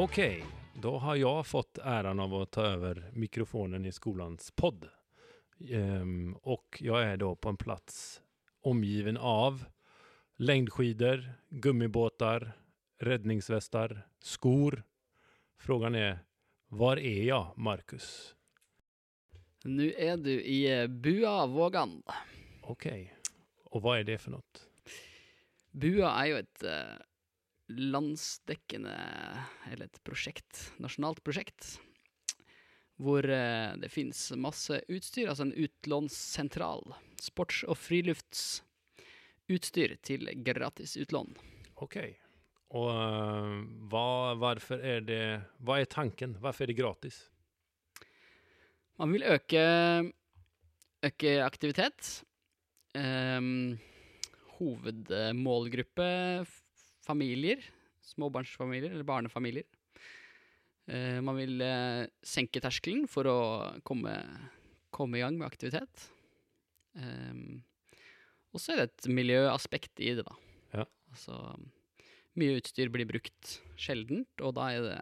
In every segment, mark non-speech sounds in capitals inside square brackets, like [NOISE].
Okej, då har jag fått äran av att ta över mikrofonen i skolans podd. Ehm, och jag är då på en plats omgiven av längdskidor, gummibåtar, räddningsvästar, skor. Frågan är, var är jag, Marcus? Nå er du i eh, Bua Vågan. Okej, och vad är det för något? Bua er jo et eh, landsdekkende Eller et prosjekt, nasjonalt prosjekt, hvor eh, det finnes masse utstyr, altså en utlånssentral. Sports- og friluftsutstyr til gratis utlån. Ok. Og hva, hvorfor er det, Hva er tanken? Hvorfor er det gratis? Man vil øke, øke aktivitet. Um, hovedmålgruppe familier. Småbarnsfamilier eller barnefamilier. Uh, man vil uh, senke terskelen for å komme, komme i gang med aktivitet. Um, og så er det et miljøaspekt i det, da. Ja. Altså, mye utstyr blir brukt sjeldent, og da er det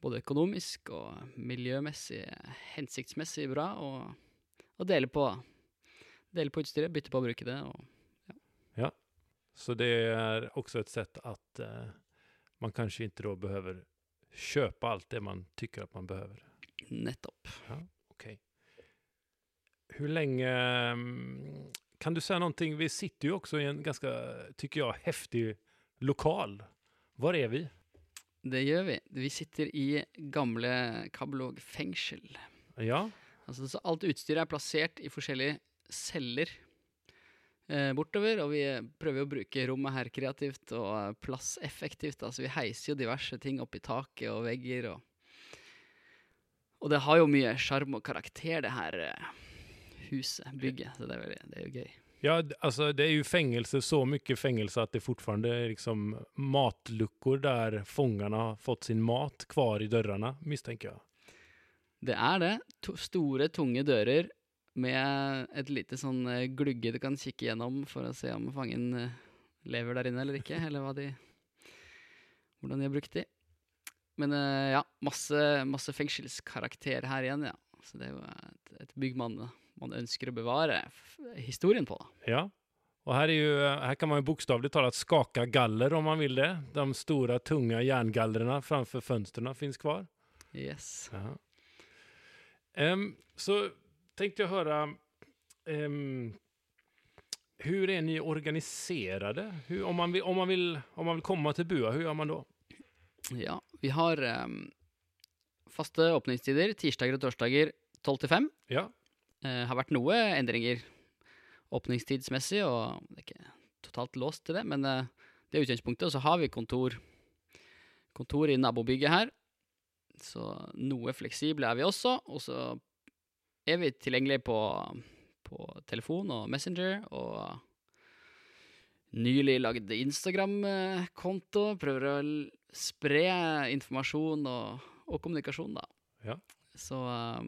både økonomisk og miljømessig hensiktsmessig bra å, dele, på, dele på utstyret, bytte på å bruke det. Og, Så det er også et sett at uh, man kanskje ikke da behøver kjøpe alt det man tykker at man behøver. nettopp. Okej. Hur länge... mm, Kan du si noe? Vi sitter jo også i en ganske, tycker jeg, heftig lokal. Hvor er vi? Det gjør vi. Vi sitter i gamle Kabelvåg fengsel. Ja, Altså, så alt utstyret er plassert i forskjellige celler bortover, og vi prøver å bruke rommet her kreativt og eh, plasseffektivt. Altså, vi heiser jo diverse ting opp i taket og vegger og Og det har jo mye sjarm og karakter, det her eh, huset, bygget. Så det er, veldig, det er jo gøy. ja altså det er jo fängelse, så mye fängelse at det fortfarande er liksom matluckor der fångarna har fått sin mat kvar i dørene, misstänker jeg. Det er det. To store, tunge dører med et lite sånn eh, glugge du kan kikke gjennom for å se om fangen eh, lever der inne eller ikke, [LAUGHS] eller de Hvordan de har brukt de. Men eh, ja, masse, masse fengselskarakter her igjen, ja. Så det er jo et, et bygg man, man ønsker å bevare historien på, da. Ja, Og her, är ju, här kan man jo bokstavelig talt skake galler om man vil det. De store, tunga jerngallerne framfor fönstren fins kvar. Yes. Ja. Um, så tänkte jag höra, um, hur är ni organiserade? Hur, om, man vill, om, man vill, om man vill komma till Bua, hur gör man då? Ja, vi har um, faste åpningstider tirsdager og torsdager 12 til 5. Ja, Uh, har vært noe endringer åpningstidsmessig, og det er ikke totalt låst til det, men uh, det er utgangspunktet. Og så har vi kontor, kontor i nabobygget her, så noe fleksible er vi også. Og så vi tilgjengelige på, på telefon og Messenger, og nylig lagd Instagram-konto. Prøver å spre informasjon og, og kommunikasjon, da. Ja. Så uh,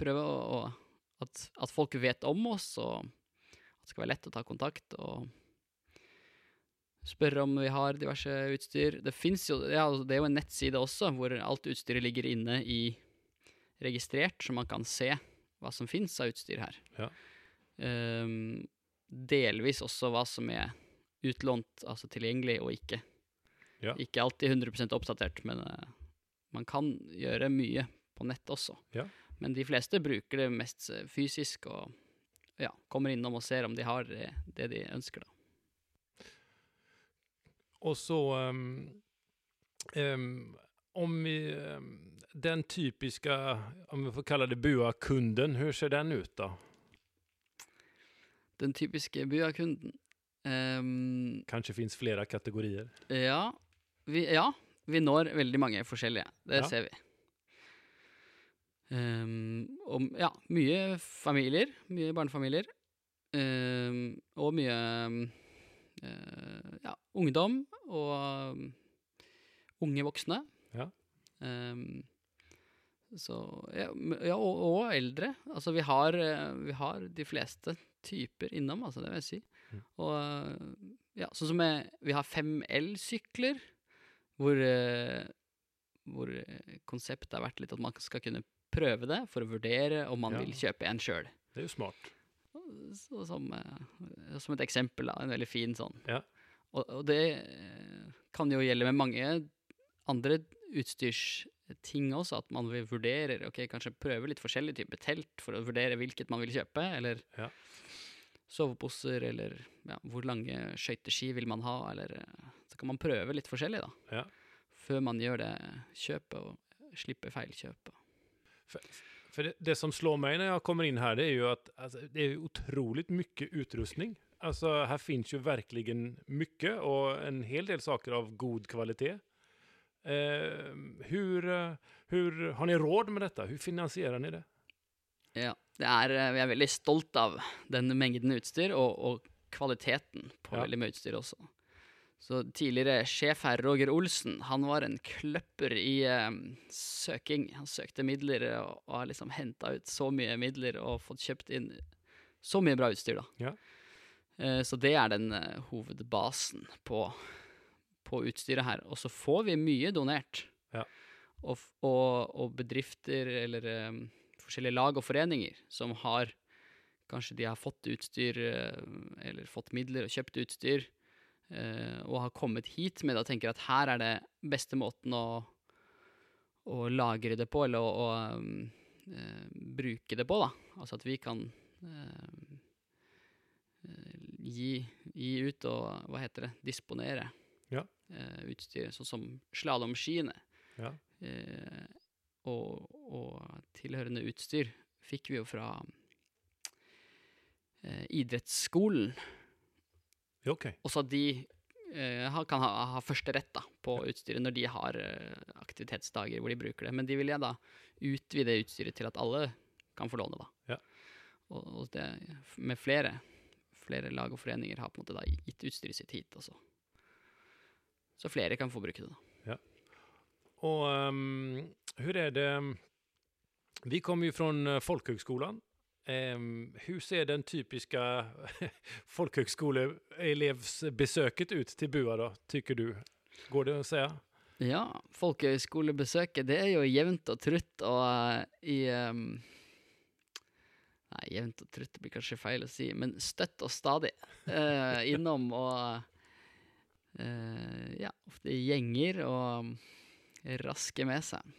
prøver å, å at, at folk vet om oss, og at det skal være lett å ta kontakt og spørre om vi har diverse utstyr. Det jo, ja, altså, det er jo en nettside også, hvor alt utstyret ligger inne i registrert, så man kan se hva som finnes av utstyr her. Ja. Um, delvis også hva som er utlånt, altså tilgjengelig og ikke. Ja. Ikke alltid 100% oppdatert, men uh, man kan gjøre mye på nett også. Ja. Men de fleste bruker det mest eh, fysisk og ja, kommer innom og ser om de har det, det de ønsker. da. Og så um, ehm, om vi, ehm, den typiska, om vi får kalla det Bua-kunden, hur ser den ut då? Den typiske Bua-kunden. Ehm, Kanske finns flera kategorier. ja, vi, ja, vi når veldig mange forskjellige. Det Ja. ser vi. Um, og ja, mye familier. Mye barnefamilier. Um, og mye eh, ja, ungdom og um, unge voksne. Ehm, så ja, ja og, og eldre. Altså, vi har, eh, vi har de fleste typer innom, altså, det vil jeg si. Mm. Og eh, ja, sånn som jeg, vi har fem elsykler, hvor eh, hvor konseptet har vært litt at man skal kunne prøve det for å vurdere om man Ja. vil kjøpe en sjøl. Det er jo smart. Så som, som et eksempel, da, en veldig fin sånn. Ja. Og, og det kan jo gjelde med mange andre utstyrsting også, at man vil vurdere, ok, kanskje prøve litt forskjellige typer telt for å vurdere hvilket man vil kjøpe, eller Ja. soveposer, eller ja, hvor lange skøyteski vil man ha, eller eh, så kan man prøve litt forskjellig da, Ja. før man gjør det kjøpet og slipper feilkjøp. For, for det, det som slår meg når jeg kommer inn her, det er jo at altså, det er utrolig mye utrustning. Altså, her finnes jo virkelig mye, og en hel del saker av god kvalitet. Eh, hur, eh, hur har ni råd med dette? Hvordan finansierer ni det? Ja, det er, eh, vi er veldig stolt av den mengden utstyr, og, og kvaliteten på Ja. veldig mye utstyr også. Så tidligere sjef her, Roger Olsen, han var en kløpper i eh, søking. Han søkte midler og, og har liksom henta ut så mye midler og fått kjøpt inn så mye bra utstyr, da. Ja. Eh, så det er den eh, hovedbasen på, på utstyret her. Og så får vi mye donert. Ja. Og, og, og bedrifter eller um, forskjellige lag og foreninger som har Kanskje de har fått utstyr, eh, eller fått midler og kjøpt utstyr, uh, og har kommet hit med det og tenker at her er det beste måten å, å lagre det på, eller å, å um, uh, bruke det på, da. Altså at vi kan uh, gi, gi ut og, hva heter det, disponere Ja. eh, utstyr, sånn som slalåmskiene. Ja. Eh, og, og tilhørende utstyr fikk vi jo fra eh, idrettsskolen. Okej. Og så de eh, kan ha, ha første rett da, på utstyret når de har eh, aktivitetsdager hvor de bruker det. Men de vil jeg da utvide utstyret til at alle kan få låne. da. Ja. Og, og det med flere, flere lag og foreninger har på en måte da gitt utstyret sitt hit. også. Så flere kan få bruke det. da. Og um, hur er det? Vi kommer jo fra folkehøgskolen. Um, hvordan ser den typiske [LAUGHS] folkehøgskoleelevsbesøket ut til Bua da, tycker du? Går det å si? Ja, folkehøgskolebesøket det er jo jevnt og trutt, og uh, i um, Nei, jevnt og trutt blir kanskje feil å si, men støtt og stadig uh, innom og eh, Ja, ofte i gjenger og raske med seg.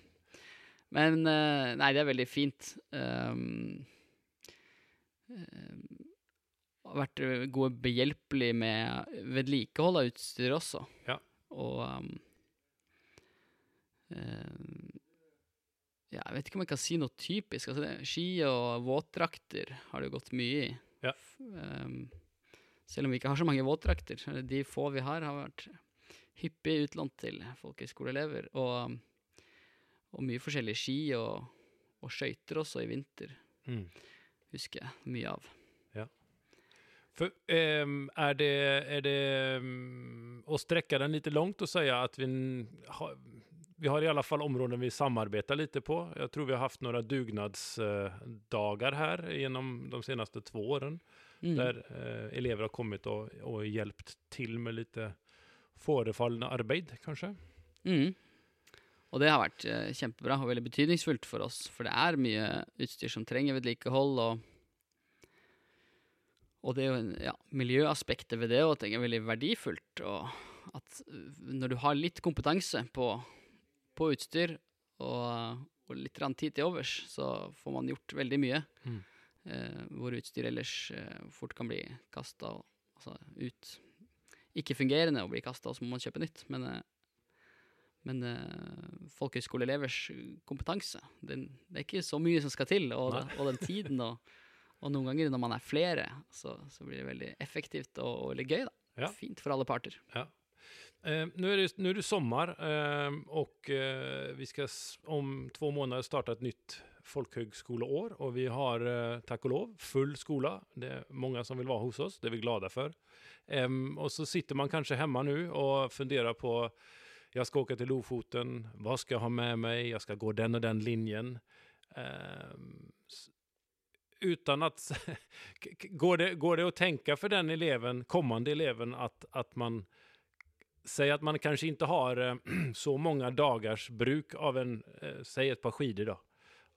Men eh, nei, det er veldig fint. Um, har vært eh, gode behjelpelig med vedlikehold av utstyr også. Ja. Og um, um, ja, Jeg vet ikke om jeg kan si noe typisk. Altså, det, ski og våtdrakter har det gått mye i. Ja. Um, selv om vi ikke har så mange våtdrakter. De få vi har, har vært hyppig utlånt til folkehøyskoleelever. Og, og mye forskjellige ski og, og skøyter også i vinter, Mm. husker jeg mye av. Ja. For, um, er det, er det um, å strekke den litt langt og si at vi, har, vi har i alla fall områden vi samarbeider litt på. Jeg tror vi har hatt noen dugnadsdager her gjennom de seneste två åren. Mm. Der eh, elever har kommet og, og hjulpet til med litt forefallende arbeid, kanskje. Mm. Og det har vært eh, kjempebra og veldig betydningsfullt for oss, for det er mye utstyr som trenger vedlikehold, og, og det er ja, miljøaspektet ved det òg er veldig verdifullt. Og at eh, når du har litt kompetanse på, på utstyr og, og litt tid til overs, så får man gjort veldig mye. Mm. Eh, hvor utstyr ellers eh, fort kan bli kasta altså, ut ikke-fungerende og bli kasta, og så må man kjøpe nytt. Men, eh, men eh, folkehøyskoleelevers kompetanse, den, det er ikke så mye som skal til, og, og den tiden og, og noen ganger når man er flere, så, så blir det veldig effektivt og, og veldig gøy. da. Ja. Fint for alle parter. Ja. Eh, nå, er det, nå, er det sommer, eh, og eh, vi skal om två måneder starte et nytt folkhögskoleår og vi har eh, og och lov full skola. Det er mange som vil være hos oss, det er vi glade for. Em, og så sitter man kanskje hjemme nå og funderer på jeg skal åke til Lofoten, hva skal jeg ha med meg, jeg skal gå den og den linjen. S- utan [LAUGHS] k- går, det, går det å tenke for den eleven, kommende eleven, at, at man säg att man kanskje ikke har eh, [CLEARS THROAT] så mange dagars bruk av en, eh, säg ett par skidor då.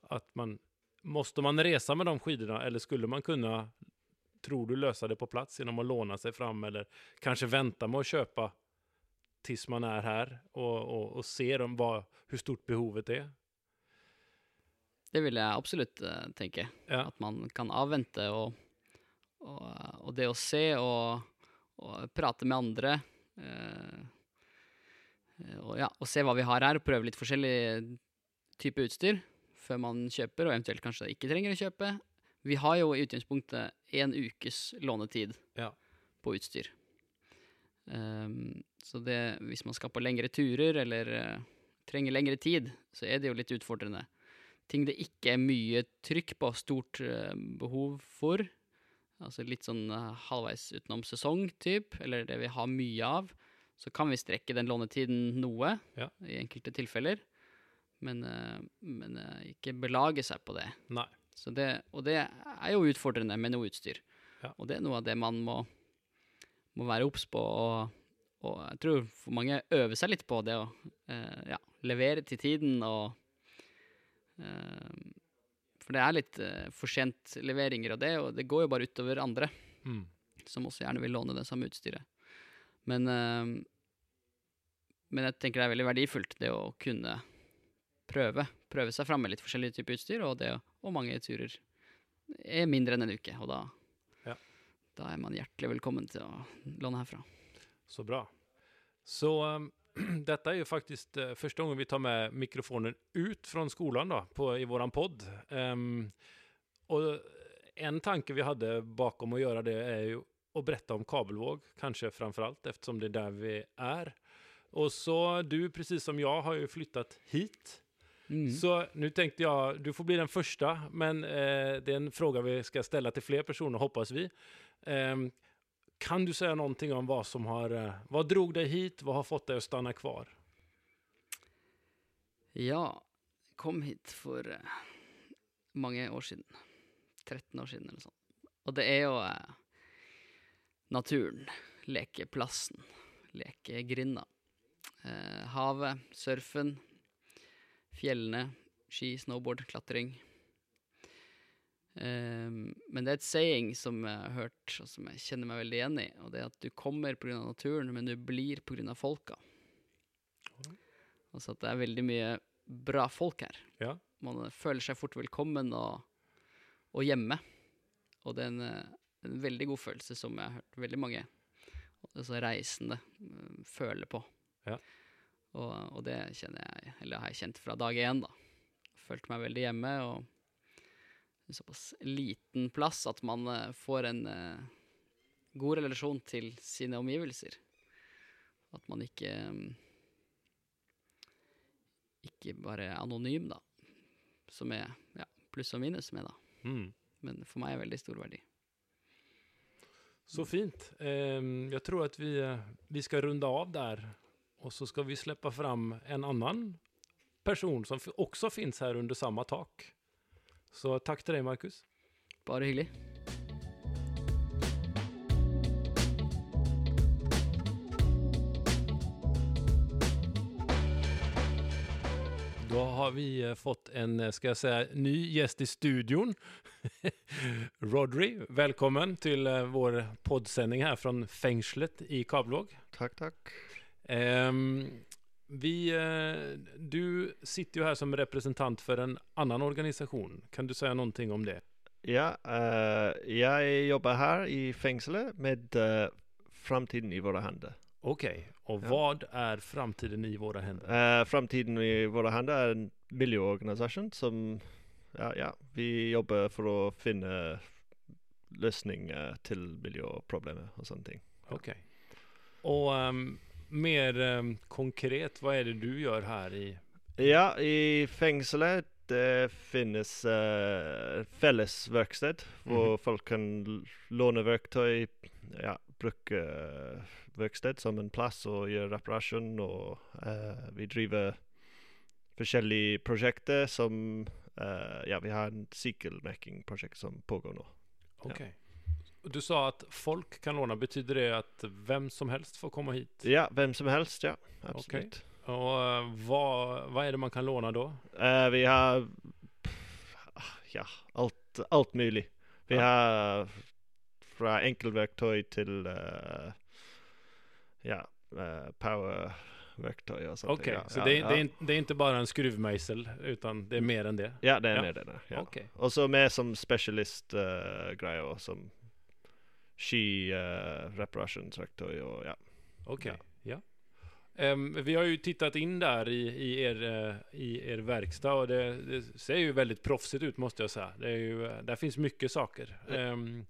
Att man, måste man resa med de skidorna eller skulle man kunna, tror du, lösa det på plats genom att låna sig fram eller kanske vänta med att köpa tills man är här och, och, och ser om vad, hur stort behovet är? Det vil jeg absolutt uh, tenke. Ja. At man kan avvente og, og, og det å se og, og prate med andre uh, og, ja, og se hva vi har her, og prøve litt forskjellig type utstyr før man kjøper, og eventuelt kanskje ikke trenger å kjøpe. Vi har jo i utgangspunktet én ukes lånetid Ja. på utstyr. Um, så det, hvis man skal på lengre turer eller uh, trenger lengre tid, så er det jo litt utfordrende. Ting det ikke er mye trykk på, stort uh, behov for, altså litt sånn uh, halvveis utenom sesong typ, eller det vi har mye av, så kan vi strekke den lånetiden noe Ja. i enkelte tilfeller, men, eh, men eh, ikke belage seg på det. Nej. Så det, og det er jo utfordrende med noe utstyr. Ja. Og det er noe av det man må, må være obs på. Og, og jeg tror for mange øver seg litt på det å eh, ja, levere til tiden og eh, For det er litt eh, for sent leveringer av det, og det går jo bare utover andre Mm. som også gjerne vil låne det samme utstyret. Men, eh, men jeg tenker det er veldig verdifullt det å kunne prøve, prøve seg fram med litt forskjellige typer utstyr, og, det, og mange turer er mindre enn en uke, og da, Ja. da er man hjertelig velkommen til å låne herfra. Så bra. Så um, [CLEARS THROAT] dette er jo faktisk uh, første gang vi tar med mikrofonen ut fra skolen da, på, i våran podd. Um, og en tanke vi hadde bakom å gjøre det er jo å berette om kabelvåg, kanskje framfor alt, eftersom det er der vi er. Og så du, precis som jeg, har jo flyttet hit. Mm. Så nu tänkte jag, du får bli den första, men eh, det är en fråga vi ska ställa till fler personer, hoppas vi. Eh, kan du säga någonting om vad som har, hva vad drog dig hit, vad har fått dig att stanna kvar? Ja, kom hit for eh, mange år siden. 13 år siden eller sånn. Og det er jo eh, naturen, lekeplassen, lekegrinda. Eh, havet, surfen, fjellene, ski, snowboard, klatring. Eh, men det er et saying som jeg har hørt, og som jeg kjenner meg veldig igjen i, og det er at du kommer pga. naturen, men du blir pga. folka. Altså at det er veldig mye bra folk her. Ja. Man føler seg fort velkommen og, og hjemme. Og det er en, en veldig god følelse som jeg har hørt veldig mange altså reisende eh, føler på. Ja. Og, og det jeg, eller har jeg kjent fra dag én, da. Følte meg veldig hjemme, og en såpass liten plass at man eh, får en eh, god relasjon til sine omgivelser. At man ikke mm, ikke bare er anonym, da. Som er ja, pluss og minus med, da. Mm. Men for meg er veldig stor verdi. Så fint. Jeg tror at vi, eh, vi skal runde av där och så ska vi släppa fram en annan person som også också finns här under samma tak. Så tack till dig Marcus. Bare hyggelig. Då har vi eh, fått en, skal ska jag säga, ny gäst i studion. [LAUGHS] Rodri, välkommen till eh, vår poddsändning här från fängslet i Kabelvåg. Tack, tack. Ehm, vi, eh, du sitter jo her som representant for en annen organisation. Kan du si noe om det? Ja, uh, jeg jobber her i fengselet med uh, framtiden i våre hender. Ok, og Ja. er är framtiden i våre hender? Uh, framtiden i våre hender er en miljøorganisasjon som ja, ja, vi jobber for å finne løsning eh, til miljøproblemer og sånne ting. Ok. Og ehm, mer ehm, konkret, hva er det du gjør her i? Ja, i fengselet det finnes uh, felles verksted hvor Mhm. folk kan låne verktøy, ja, bruke eh, verksted som en plass og gjøre reparasjon. Og eh, vi driver forskjellige prosjekter som eh, Ja, vi har en sykkelmerking-prosjekt som pågår nå. Okej. Du sa att folk kan låna. Betyder det att vem som helst får komma hit? Ja, hvem som helst, ja. Absolutt. Och eh, vad, vad är det man kan låna då? Uh, vi har ja, alt, alt mulig. Vi Ja. har fra enkeltverktøy til uh, ja, uh, powerverktøy og sånt. Okay, ja, så ja, det, er, det, er, det er ikke bare en skruvmejsel, utan det er mer enn det? Ja, det er mer det. der, Ja. Okej. Og så mer som specialist-greier, som ski-reparasjonsverktøy og ja. Okej, ja. Um, vi har ju tittat in där i, i, er, uh, i er verkstad och det, det ser ju väldigt proffsigt ut måste jag säga. Det är ju, eh, där finns mycket saker. Um,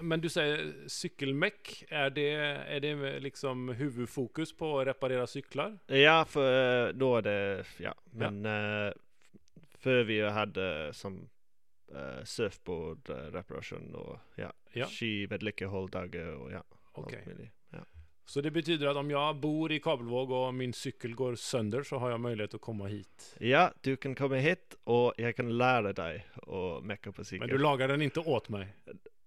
men du säger cykelmeck, är det, är det liksom huvudfokus på att reparera cyklar? Ja, for då är det Ja. Men ja. før vi hadde som uh, surfboard-reparasjon og ja, Ja. skivedlikeholddager og ja, alt mulig. Ja. Så det betyder at om jeg bor i Kabelvåg og min sykkel går sønder, så har jeg mulighet til å komme hit. ja, du kan komme hit, og jeg kan lære deg å mekke på sykkel. Men du lager den ikke åt meg?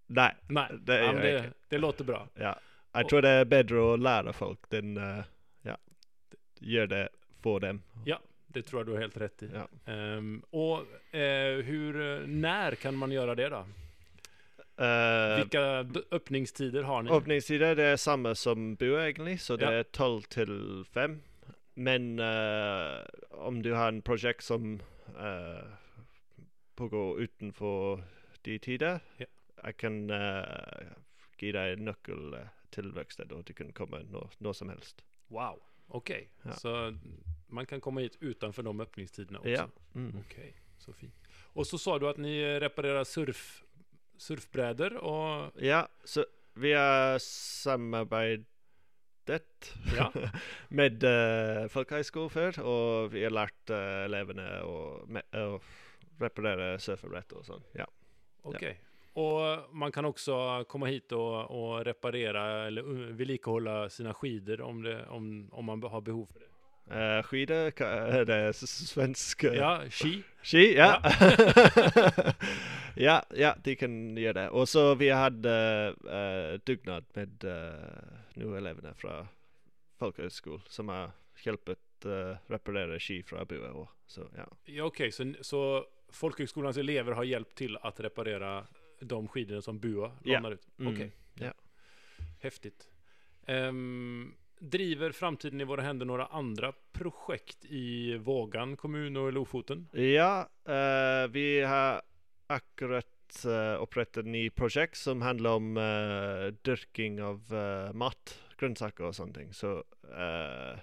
Nei. Nei. Det ja, men det, det låter bra. Ja. Jeg tror det er bedre å lære folk den uh, ja, gjøre det for dem. Det tror jag du har helt rätt i. Ja. Um, och uh, hur, när kan man göra det då? Eh, Vilka åpningstider har ni? Åpningstider det er samme som bua, egentlig, så det Ja. er tolv til fem. Men uh, om du har en prosjekt som uh, pågår utenfor de tider, Ja. jeg kan eh, gi deg en nøkkel eh, til verkstedet, og du kan komme når, når som helst. Wow, OK. Ja. Så man kan komma hit utanför de öppningstiderna också? Ja. Mm. Okej, så fint. Och så sa du att ni eh, reparerar surf, surfbrädor och... ja, så vi har samarbeidet Ja. [LAUGHS] med uh, folkehøyskole før, og vi har lært uh, elevene å, å reparere surferbrett og sånn. Ja. Okej. Och man kan också komma hit och, och reparera eller uh, sine sina skidor om, det, om, om man har behov för det. Uh, skide hva er det s- svensk eh, Ja, ski. Ski, ja. [LAUGHS] ja, ja, de kan gjøre det. Og så vi hadde uh, dugnad med uh, noen elevene fra folkehøgskolen som har hjulpet uh, reparere ski fra bua. Så ja. Ja, OK, så, så folkehøgskolens elever har hjulpet til å reparere de skidor som BUA Ja. ut? OK. Mm. Ja. Heftig. Ehm, driver Framtiden i våre hender några andra projekt i Vågan kommun og i Lofoten? Ja, eh, vi har akkurat uh, opprettet ny prosjekt som handler om eh, dyrking av eh, mat, grønnsaker og sånne ting. Så eh,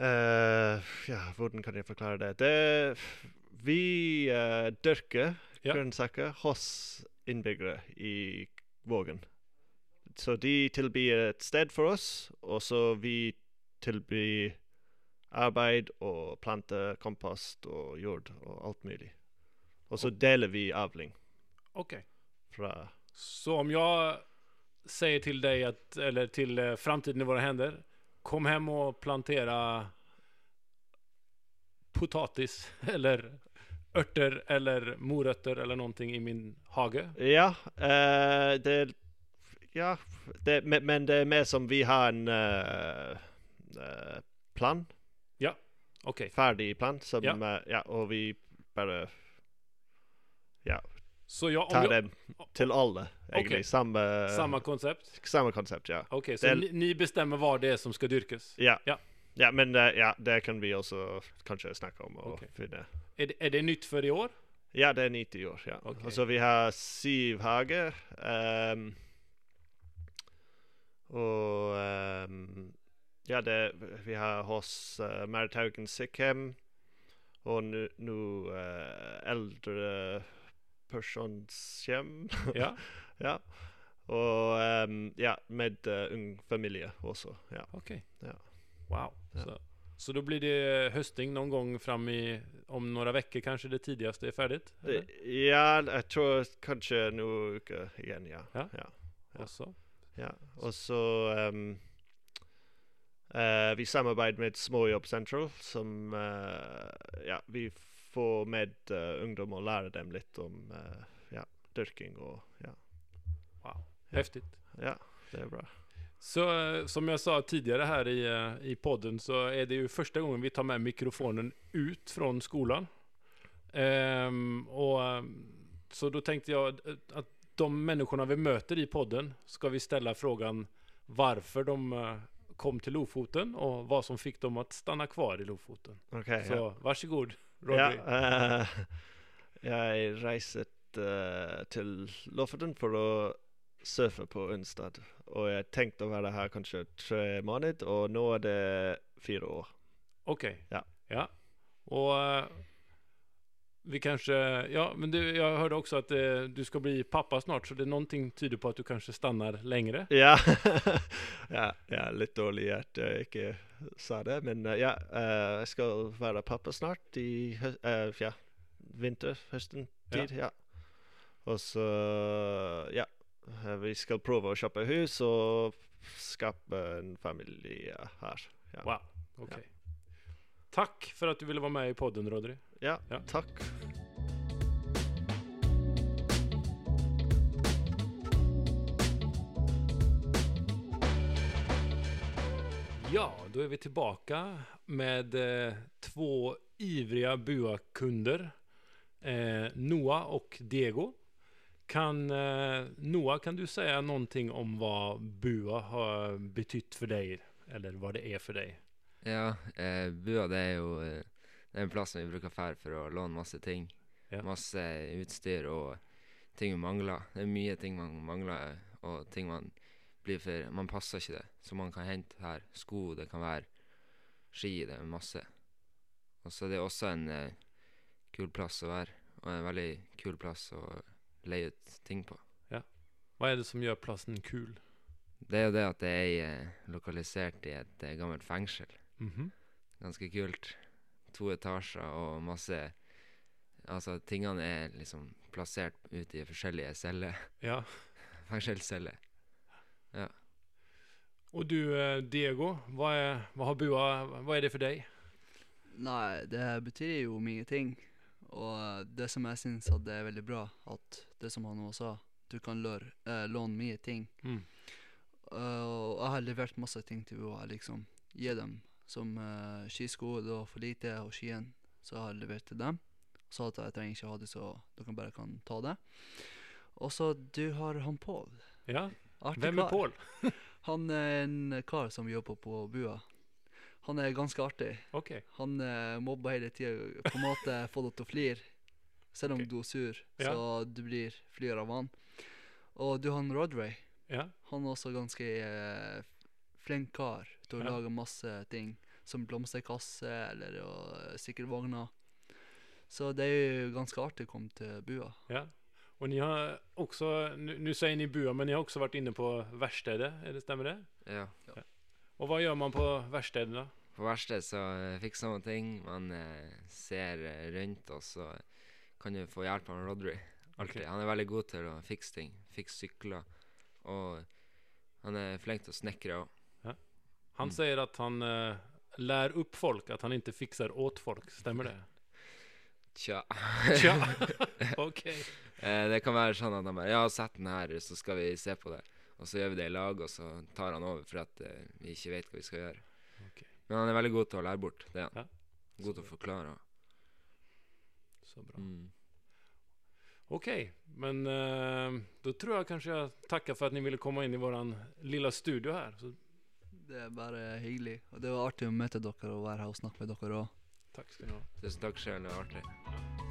eh, Ja, hvordan kan jeg forklare det? det vi eh, dyrker Ja. grønnsaker hos innbyggere i Vågen. Så de tilbyr et sted for oss, og så vi tilbyr arbeid og planter, kompost og jord og alt mulig. Og så deler vi avling Okej. fra Så om jeg sier til deg, at, eller til eh, Framtiden i våre hender kom hjem og plantere potatis [LAUGHS] eller örter eller morøtter eller noe i min hage. Ja, eh, det Ja, det, men, men det er mer som vi har en uh, uh, plan. Okej, Ferdig plan. Som, Ja. Uh, ja, og vi bare ja om tar jag, dem til alle, egentlig. Okay. Samme, samme koncept? samme konsept, ja. Okej, så Det- ni, bestemmer hva det er som skal dyrkes? Ja. Ja. ja men ja, det kan vi også kanskje snakke om og okay. finne. Er det, er det nytt for i år? Ja, det er 90 år, ja. Okay. Og så vi har syv hager. ehm, og um, ja, det, vi har hos uh, Marit Haugen. Og nå uh, eh, eldre personshjem. Ja, [LAUGHS] ja. Og um, ja, med uh, ung familie også. Ja. okej. Ja. Wow. Ja. Så, så da blir det høsting noen gang fram i, om noen uker, kanskje det tidligste er ferdig? Eh, ja, jeg tror kanskje noen uker igjen, ja. Ja. ja. ja. Ja, og så um, uh, Vi samarbeider med Småjobb Central, som uh, Ja, vi får med uh, ungdom og lærer dem litt om ja, dyrking og ja. Häftigt. Ja, det er bra. Så som jag sa tidigare här i, i podden så är det ju första gången vi tar med mikrofonen ut från skolan. Um, och, ehm, så da tenkte jeg att de människorna vi möter i podden ska vi ställa frågan varför de eh, kom till Lofoten och vad som fick dem att stanna kvar i Lofoten. Okay, Så ja. varsågod Ja, Rodri. eh, jeg reiset eh, til Lofoten for å surfe på onsdag. Og jeg tenkte å være her kanskje tre måneder, og nå er det fire år. Okej. Ja. ja. Och eh, vi kanske, ja men du, jag hörde också att eh, du ska bli pappa snart så det är någonting tyder på att du kanske stannar längre. Ja. [LAUGHS] ja, ja, litt dårlig at jeg ikke sa det, men eh, ja. eh, jeg skal være pappa snart i eh, ja, vinter, høsten tid. Ja. Og så, ja. eh, Vi skal prøve å kjøpe hus og skape en familie her. Ja. Wow, okej. Tack for at du ville være med i podden Rodri. Ja, Ja. takk. Ja, da er vi tilbake med eh, två ivriga Bua-kunder. Eh, Noah og Diego. Kan, eh, Noah, kan du si noe om hva Bua har betytt for deg, Eller hva det er for dig? Ja, eh, bua det er jo eh, Det er en plass som vi bruker fær for å låne masse ting. Ja. Masse utstyr og ting vi mangler. Det er mye ting man mangler, og ting man blir for Man passer ikke det. Så man kan hente her sko, det kan være ski, det er masse. Og så er det også en eh, kul plass å være, og en veldig kul plass å leie ut ting på. Hva er det som gjør plassen kul? Det er jo det at det er eh, lokalisert i et eh, gammelt fengsel. Mhm. Ganske kult. To etasjer og masse Altså, tingene er liksom plassert ut i forskjellige celler. [LAUGHS] Ja. Fengselsceller. og du eh, Diego, hva er, hva, har Bua, hva er det for deg? Nei, det betyr jo mye ting. Og det som jeg syns er veldig bra, at det som han også sa, du kan lør, eh, låne mye ting. Mm. Uh, og jeg har levert masse ting til Boa, liksom. Gi dem. Som uh, skisko, var for lite, og skien. Så jeg har levert til dem. Og Sa at jeg trenger ikke ha det, så dere bare kan ta det. Og så du har han Pål. Ja, Artig Hvem er Pål? Paul? [LAUGHS] Han er en kar som jobber på Bua. Han er ganske artig. Okay. Han uh, mobber hele tida. På en måte [LAUGHS] får deg til å flire. Selv om okay. du er sur, Ja. så du blir flyr av han. Og du han Rodway. Ja, Han er også ganske uh, flink kar til å Ja. lage masse ting. Som blomsterkasse eller og, sykkelvogner. Så det er jo ganske artig å komme til Bua. ja. Og ni har også Nå sier ni Bua, men ni har også vært inne på verkstedet, er det stemmer det? Ja. og hva gjør man på verkstäderna? På verkstedet så eh, fikser man ting. Man eh, ser eh, rundt, og så kan du få hjelp av Rodry. Okay. Han er veldig god til å fikse ting. Fikse sykler. Og han er flink til å snekre òg. Han Mm. sier at han uh, lär upp folk, at han ikke fikser åt folk, Stemmer det? Tja. Tja, [LAUGHS] ok. Eh, det kan være sånn at han bare Ja, sett den her, så skal vi se på det. Og så gjør vi det i lag, og så tar han over for at eh, vi ikke vet hva vi skal gjøre. Okay. Men han er veldig god til å lære bort. Det er han. Ja. God til å forklare. Så bra. Mm. Ok, men uh, da tror jeg kanskje jeg takker for at ni ville komme inn i våran lilla studio her. Så, Det er bare hyggelig. Og det var artig å møte dere og være her og snakke med dere òg. Takk skal du ha. Tusen takk sjøl, det var artig.